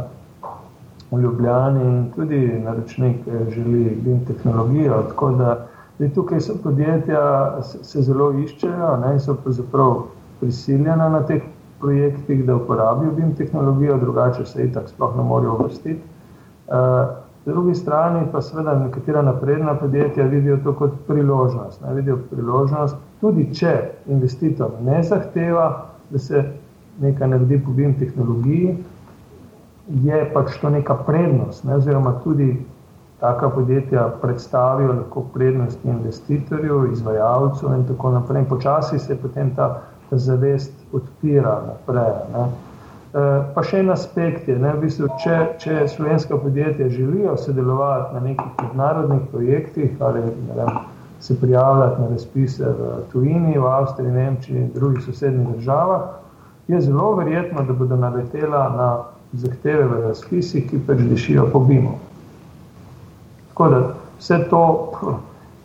v Ljubljani in tudi naročnik želi BIM tehnologijo. Tako da In tukaj so podjetja, se, zelo iščejo ne, in so pravzaprav prisiljena na teh projektih, da uporabijo BIM tehnologijo, drugače se jih tako sploh ne morejo uvrstiti. Uh, po drugi strani pa seveda nekatera napredna podjetja vidijo to kot priložnost. Ne, vidijo priložnost, tudi če investitor ne zahteva, da se nekaj naredi po BIM tehnologiji, je pač to neka prednost, ne, oziroma tudi taka podjetja predstavijo lahko prednosti investitorju, izvajalcu in tako naprej. In počasi se potem ta, ta zavest odpira naprej. Ne. E, pa še en aspekt je, ne, v bistvu, če, če slovenska podjetja želijo sodelovati na nekih mednarodnih projektih ali vem, se prijavljati na razpise v tujini, v Avstriji, Nemčiji in drugih sosednjih državah, je zelo verjetno, da bodo naletela na zahteve v razpisih, ki pač dišijo po BIM-u. Tako da vse to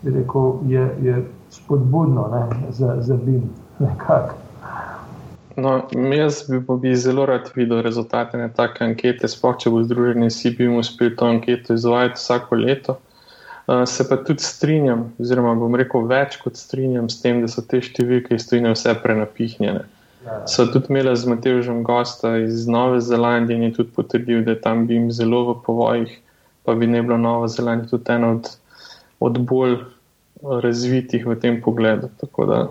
rekel, je, je spodbudno ne, za, za BIM. No, jaz bi, bi zelo rad videl rezultate na take ankete, sploh če bo združenje SIBIM uspel to anketo izvajati vsako leto. Uh, se pa tudi strinjam, oziroma bom rekel več kot strinjam s tem, da so te številke iz tujine vse prenapihnjene. Ja. So tudi imeli z Matežem gosta iz Nove Zelandije in je tudi potrdil, da je tam BIM zelo v povojih pa bi ne bilo Nova Zelanda tudi ena od, od bolj razvitih v tem pogledu. Tako da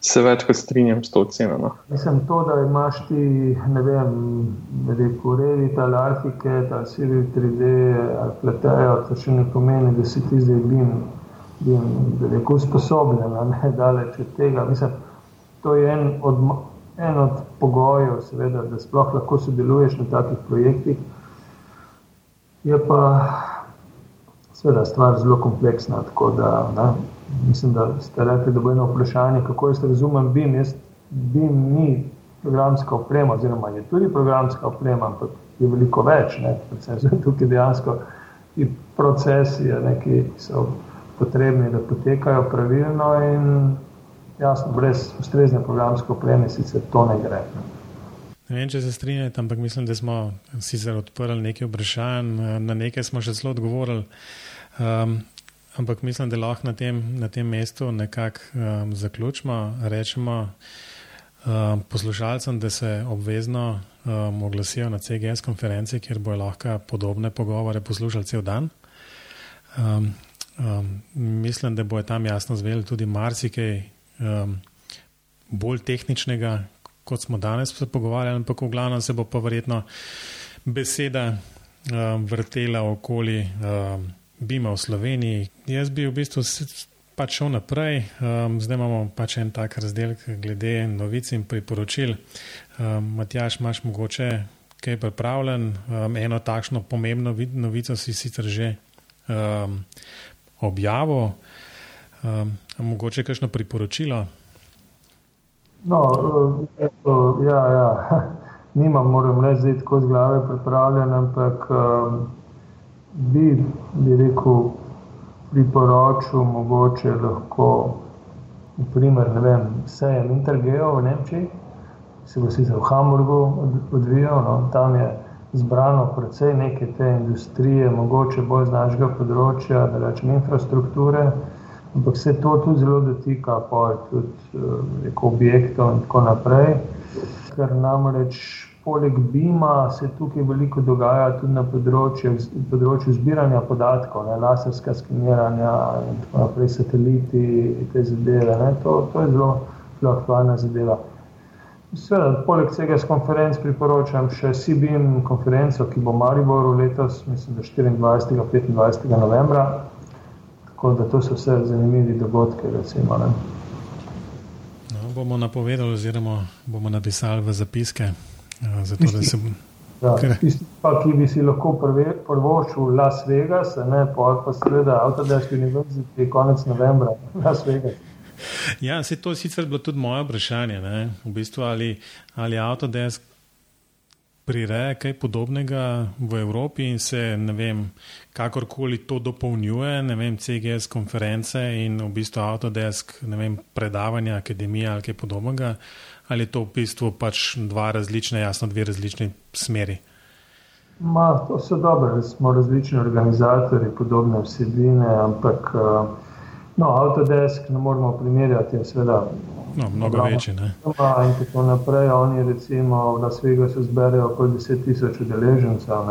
se večkrat strinjam s to oceno. No. Mislim, to, da imaš ti, ne vem, reko, Revit ali Archicad ali Civil 3D ali Pletejo, to še ne pomeni, da si ti zdaj bin, bin rekel, usposobljen, ne daleč od tega. Mislim, to je en od, en od pogojev, seveda, da sploh lahko sodeluješ na takih projektih. Je pa seveda stvar zelo kompleksna. Da, ne, mislim, da ste rekli, da bo eno vprašanje, kako jaz razumem BIM. Jaz, BIM ni programska oprema, oziroma je tudi programska oprema, ampak je veliko več. Ne, predvsem tukaj dejansko ti procesi, ne, ki so potrebni, da potekajo pravilno in jasno, brez ustrezne programske opreme sicer to ne gre. Ne. Vem, če se strinjate, ampak mislim, da smo sicer odprli nekaj vprašanj, na nekaj smo še zelo odgovorili. Um, ampak mislim, da lahko na tem, na tem mestu nekako um, zaključimo. Rečemo um, poslušalcem, da se obvezno um, oglasijo na CGS konferenci, kjer bojo lahko podobne pogovore poslušali cel dan. Um, um, mislim, da bojo tam jasno zvedeli tudi marsikaj um, bolj tehničnega, kot smo danes se pogovarjali, ampak v glavnem se bo pa verjetno beseda um, vrtela okoli um, Bima v Sloveniji. Jaz bi v bistvu pač šel naprej, um, zdaj imamo pač en tak razdelek glede novic in priporočil. Um, Matjaš, imaš mogoče kaj pripravljen, um, eno takšno pomembno novico si sicer že um, objavil, um, mogoče kakšno priporočilo. No, eto, ja, ja. nimam, moram reči, tako z glave pripravljen, ampak um, bi, bi rekel, priporočil mogoče lahko, naprimer, ne vem, sejem Intergeo v Nemčiji, se bo sicer v Hamburgu odvijal, no, tam je zbrano precej neke te industrije, mogoče bolj z našega področja, da rečem infrastrukture, ampak se to tudi zelo dotika, tudi eh, objektov in tako naprej. Ker namreč poleg BIM-a se tukaj veliko dogaja tudi na področju, področju zbiranja podatkov, ne, laserska skeniranja in tako naprej, sateliti te zadeve. To, to je zelo sploh aktualna zadeva. Sveda, poleg tega s konferenc priporočam še CBM konferenco, ki bo v Mariboru letos, mislim, da 24. in 25. novembra. Tako da to so vse zanimivi dogodki. Recimo, no, bomo napovedali, oziroma bomo napisali v zapiske. Zato, da se Ja, tisti, pa, ki bi si lahko prvošil Las Vegas, ne pa pa seveda Avtodesk University, konec novembra, Las Vegas. Ja, se to sicer bilo tudi moje vprašanje, ne? v bistvu ali, ali Avtodesk prireja kaj podobnega v Evropi in se, ne vem, kakorkoli to dopolnjuje, ne vem, CGS konference in v bistvu Avtodesk, ne vem, predavanja, akademija ali kaj podobnega ali je to v bistvu pač dva različne, jasno, dve različni smeri? Ma, to so dobre, smo različni organizatori, podobne vsebine, ampak eh, no, Autodesk ne moramo primerjati, seveda. No, mnogo večji. In tako naprej, oni recimo v Las Vegasu zberejo okoli 10 tisoč udeležencev.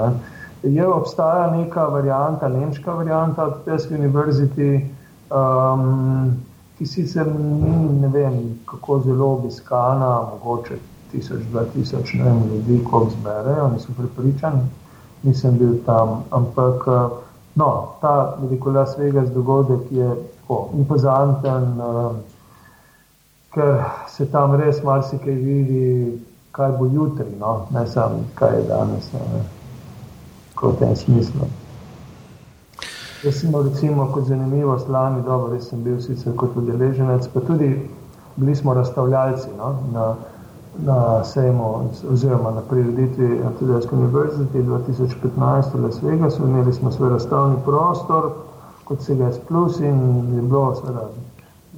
Je obstaja neka varianta, nemška varianta Autodesk University. Um, ki sicer ni ne vem, kako zelo obiskana, mogoče tisoč, dva tisoč ljudi, ko zberejo, niso pripričani, nisem bil tam. Ampak no, ta velikola svega z dogodek je tako impozanten, ker se tam res marsikaj vidi, kaj bo jutri, no? ne samo kaj je danes, ne? v tem smislu. Jaz sem recimo kot zanimivo slani, dobro, res sem bil sicer kot udeleženec, pa tudi bili smo razstavljalci no, na, na sejmu oziroma na prireditvi Antidijske univerzite 2015 v Las Vegasu, imeli smo svoj razstavni prostor kot CGS Plus in je bilo seveda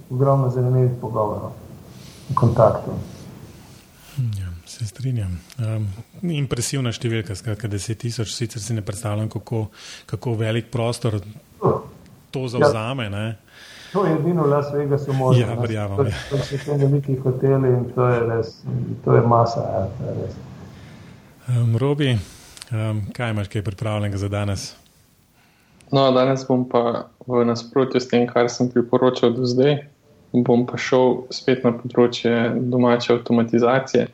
ogromno zanimivih pogovorov in kontaktov. Ja, se strinjam. Um, impresivna številka, skratka, deset tisoč, sicer si ne predstavljam, kako, kako velik prostor to zauzame. Ja. To je edino Las Vegas, možno. Ja, verjamem. To, to so te veliki hoteli in to je res, to je masa. Ja, to je res. Um, Robi, um, kaj imaš kaj pripravljenega za danes? No, danes bom pa v nasprotju s tem, kar sem priporočal do zdaj, bom pa šel spet na področje domače avtomatizacije.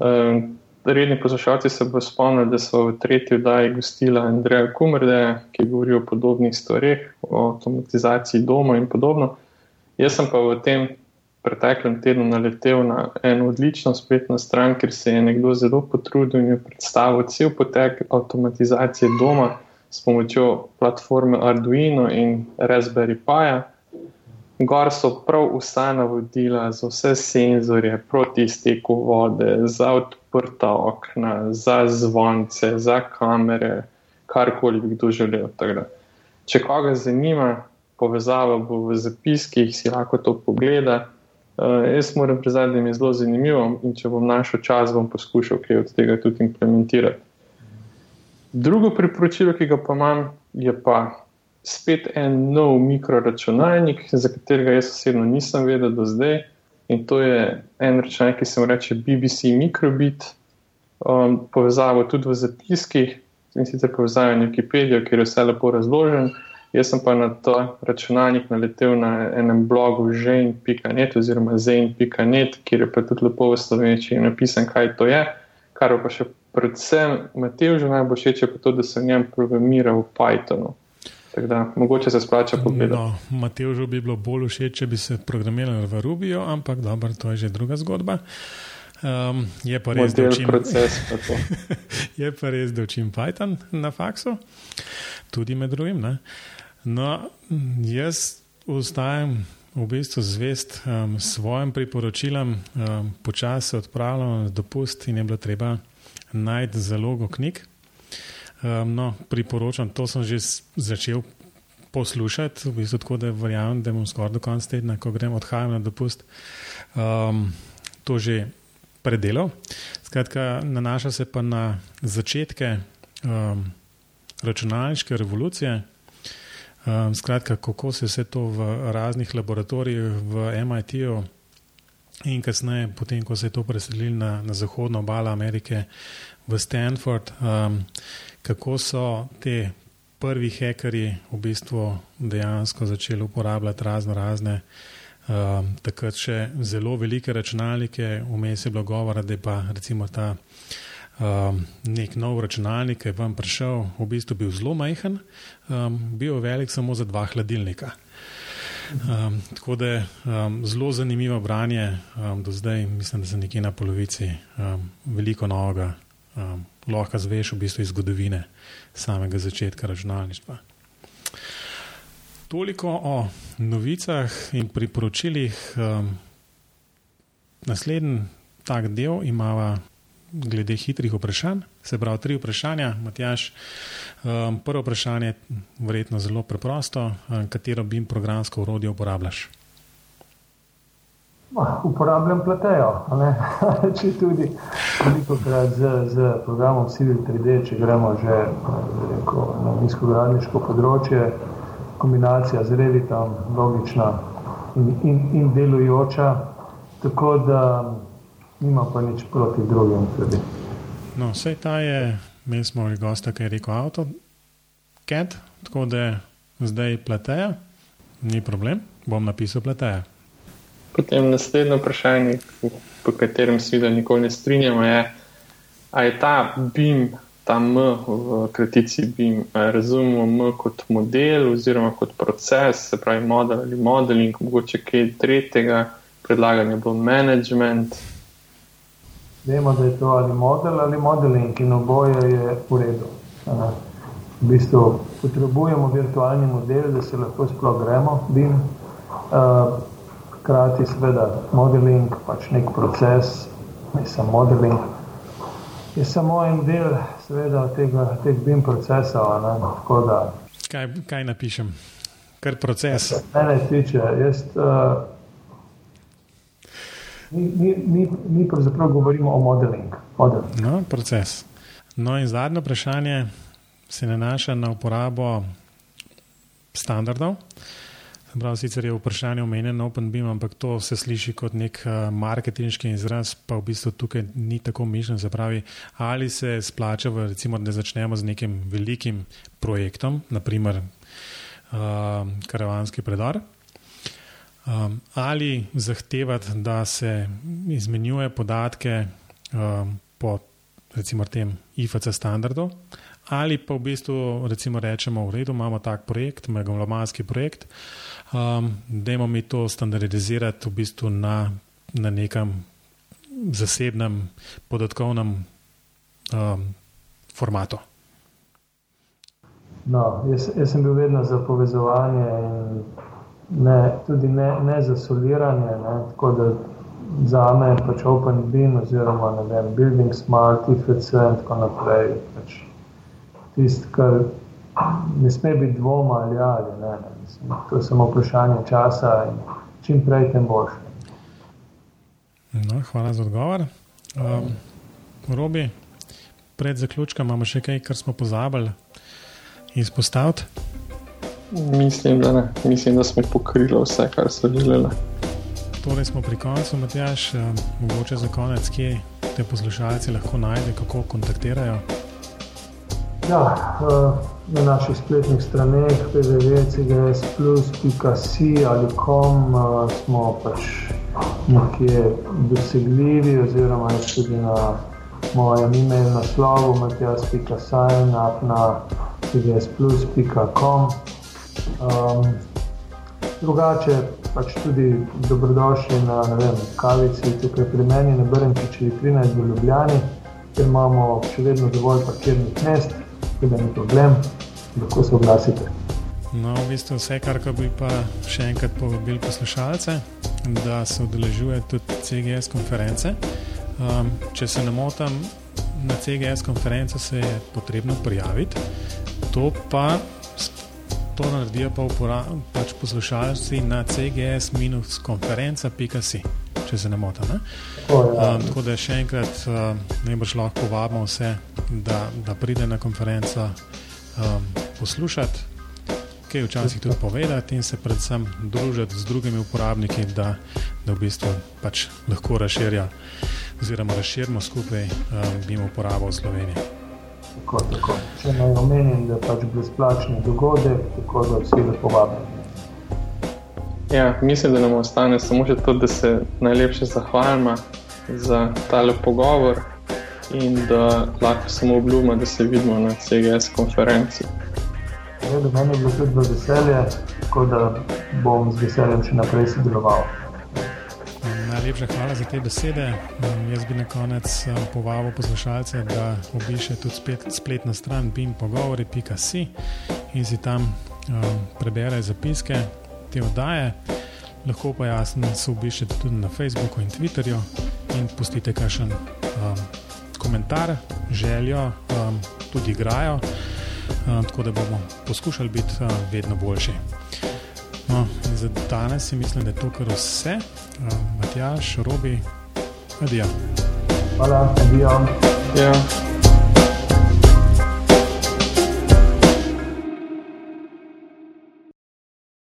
Uh, redni poslušalci se bo spomnili, da so v tretji oddaji gostila Andreja Kumrde, ki govori o podobnih stvareh, o avtomatizaciji doma in podobno. Jaz sem pa v tem preteklem tednu naletel na eno odlično spletno stran, kjer se je nekdo zelo potrudil in je predstavil cel potek avtomatizacije doma s pomočjo platforme Arduino in Raspberry Pi. Gor so prav vsa navodila za vse senzorje, proti izteku vode, za odprta okna, za zvonce, za kamere, karkoli bi kdo želel. Če koga zanima, povezava bo v zapiskih, si lahko to pogleda. Uh, jaz moram priznati, da mi je zelo zanimivo in če bom našel čas, bom poskušal kaj od tega tudi implementirati. Drugo priporočilo, ki ga pa imam, je pa spet en nov mikroračunalnik, za katerega jaz osebno nisem vedel do zdaj. In to je en računalnik, ki se mu reče BBC Microbit, um, povezavo tudi v zapiskih in sicer povezavo na Wikipedijo, kjer je vse lepo razložen. Jaz sem pa na to računalnik naletel na enem blogu žen.net oziroma zen.net, kjer je pa tudi lepo v slovenščini napisan, kaj to je. Kar pa še predvsem Matevžu najbolj všeč je pa to, da se v njem programira v Pythonu. Da, mogoče se splača pogledati. No, Mateju bi bilo bolj všeč, če bi se programirali v Rubiju, ampak dobro, to je že druga zgodba. Um, je, pa res, učim, proces, je pa res, da učim Python na faksu, tudi med drugim. Ne? No, jaz ostajam v bistvu zvest um, svojim priporočilom, um, počasi odpravljam dopust in je bilo treba najti zalogo knjig. Um, no, priporočam, to sem že začel poslušati, v bistvu tako, da verjamem, da bom skoraj do konca tedna, ko grem odhajam na dopust, um, to že predelal. Skratka, nanaša se pa na začetke um, računalniške revolucije. Um, skratka, kako se je vse to v raznih laboratorijih v MIT-ju in kasneje, potem, ko se je to preselilo na, na zahodno obalo Amerike, v Stanford, um, kako so te prvi hekerji v bistvu dejansko začeli uporabljati razno razne um, takrat še zelo velike računalnike, vmes je bilo govora, da je pa recimo ta um, nek nov računalnik, ki je vam prišel, v bistvu bil zelo majhen, um, bil velik samo za dva hladilnika. Um, tako da je um, zelo zanimivo branje, um, do zdaj mislim, da sem nekje na polovici, um, veliko novega, um, lahko zveš v bistvu iz zgodovine samega začetka računalništva. Toliko o novicah in priporočilih. Um, naslednji tak del imamo glede hitrih vprašanj. Se pravi, tri vprašanja, Matjaš. Um, prvo vprašanje je verjetno zelo preprosto. Um, katero BIM programsko urodje uporabljaš? Uporabljam pletejo, če tudi veliko krat z, z programom Civil 3D, če gremo že rekel, na nizkogradniško področje, kombinacija z Revitom, logična in, in, in delujoča, tako da nima pa nič proti drugim. Tudi. No, vse ta je, mi smo imeli gosta, ki je rekel avto, cat, tako da zdaj pleteja, ni problem, bom napisal pleteja. Potem naslednje vprašanje, po katerem se da nikoli ne strinjamo, je, ali je ta BIM, ta M v kratici BIM, razumemo M kot model oziroma kot proces, se pravi model ali modeling, mogoče kaj tretjega, predlaganje bo management. Vemo, da je to ali model ali modeling in oboje je v redu. V bistvu potrebujemo virtualni model, da se lahko sploh gremo, BIM hkrati seveda modeling, pač nek proces, ne samo modeling, je samo en del seveda tega, teh BIM procesov. Da, kaj, kaj napišem? Kar proces. Mene tiče, jaz. Uh, Mi, mi, mi, pravzaprav govorimo o modelingu. Modeling. No, proces. No, in zadnje vprašanje se nanaša na uporabo standardov. Prav, sicer je vprašanje omenjeno na OpenBeam, ampak to se sliši kot nek uh, marketinški izraz, pa v bistvu tukaj ni tako mišljen. Se pravi, ali se splača, v, recimo, da začnemo z nekim velikim projektom, naprimer uh, karavanski predor, um, ali zahtevati, da se izmenjuje podatke um, po recimo tem IFC standardu, ali pa v bistvu recimo rečemo, v redu, imamo tak projekt, megalomanski projekt um, da imamo mi to standardizirati v bistvu na, na nekem zasebnem podatkovnem um, formatu. No, jaz, jaz sem bil vedno za povezovanje in ne, tudi ne, ne za soliranje. Ne, tako da za me je pač OpenBeam oziroma vem, Building Smart, IFC in tako naprej. Pač Tisto, kar ne sme biti dvoma ali ali. Ne, ne. Mislim, to je samo vprašanje časa in čim prej, tem boljše. No, hvala za odgovor. Um, Robi, pred zaključkom imamo še kaj, kar smo pozabili izpostaviti. Mislim, da ne. Mislim, da smo pokrili vse, kar so želeli. Torej smo pri koncu, Matjaš, um, mogoče za konec, kje te poslušalci lahko najdejo, kako kontaktirajo. Ja, uh, na naših spletnih straneh, www.cgs.com ali kom, uh, smo pač nekje dosegljivi, oziroma tudi na mojem e-mail naslovu matjas.sign.cgs.com. Um, drugače pač tudi dobrodošli na vem, kavici tukaj pri meni, na Brnki, če je 13 v Ljubljani, ker imamo še vedno dovolj parkirnih mest da ni problem, lahko se oglasite. No, v bistvu vse, kar bi pa še enkrat povabil poslušalce, da se udeležuje tudi CGS konference. Um, če se ne motim, na CGS konference se je potrebno prijaviti, to pa to naredijo pa pač poslušalci na cgs-konferenca.si, če se ne motim. Ne? Um, tako da še enkrat uh, najbrž lahko povabimo vse, da, da pride na konferenco um, poslušati, kaj včasih tudi povedati in se predvsem družiti z drugimi uporabniki, da, da v bistvu pač lahko razširja oziroma razširimo skupaj um, BIM uporabo v Sloveniji. Tako, tako. Če naj omenim, da je pač brezplačni dogodek, tako da vsi lepo vabimo. Ja, mislim, da nam ostane samo še to, da se najlepše zahvalimo za tale pogovor in da lahko samo obljubimo, da se vidimo na CGS konferenci. Redo, meni je bilo tudi veselje, tako da bom z veseljem še naprej sodeloval. Najlepša hvala za te besede. Jaz bi na konec povabil poslušalce, da obišče tudi spet, spletno stran bimpogovori.si in si tam um, preberejo zapiske te oddaje. Lahko pa jasno se obiščete tudi na Facebooku in Twitterju in pustite kakšen um, komentar, željo, um, tudi igrajo, um, tako da bomo poskušali biti um, vedno boljši. No, za danes si mislim, da je to kar vse. Matjaš, Robi, adijo. Hvala, adijo. Ja.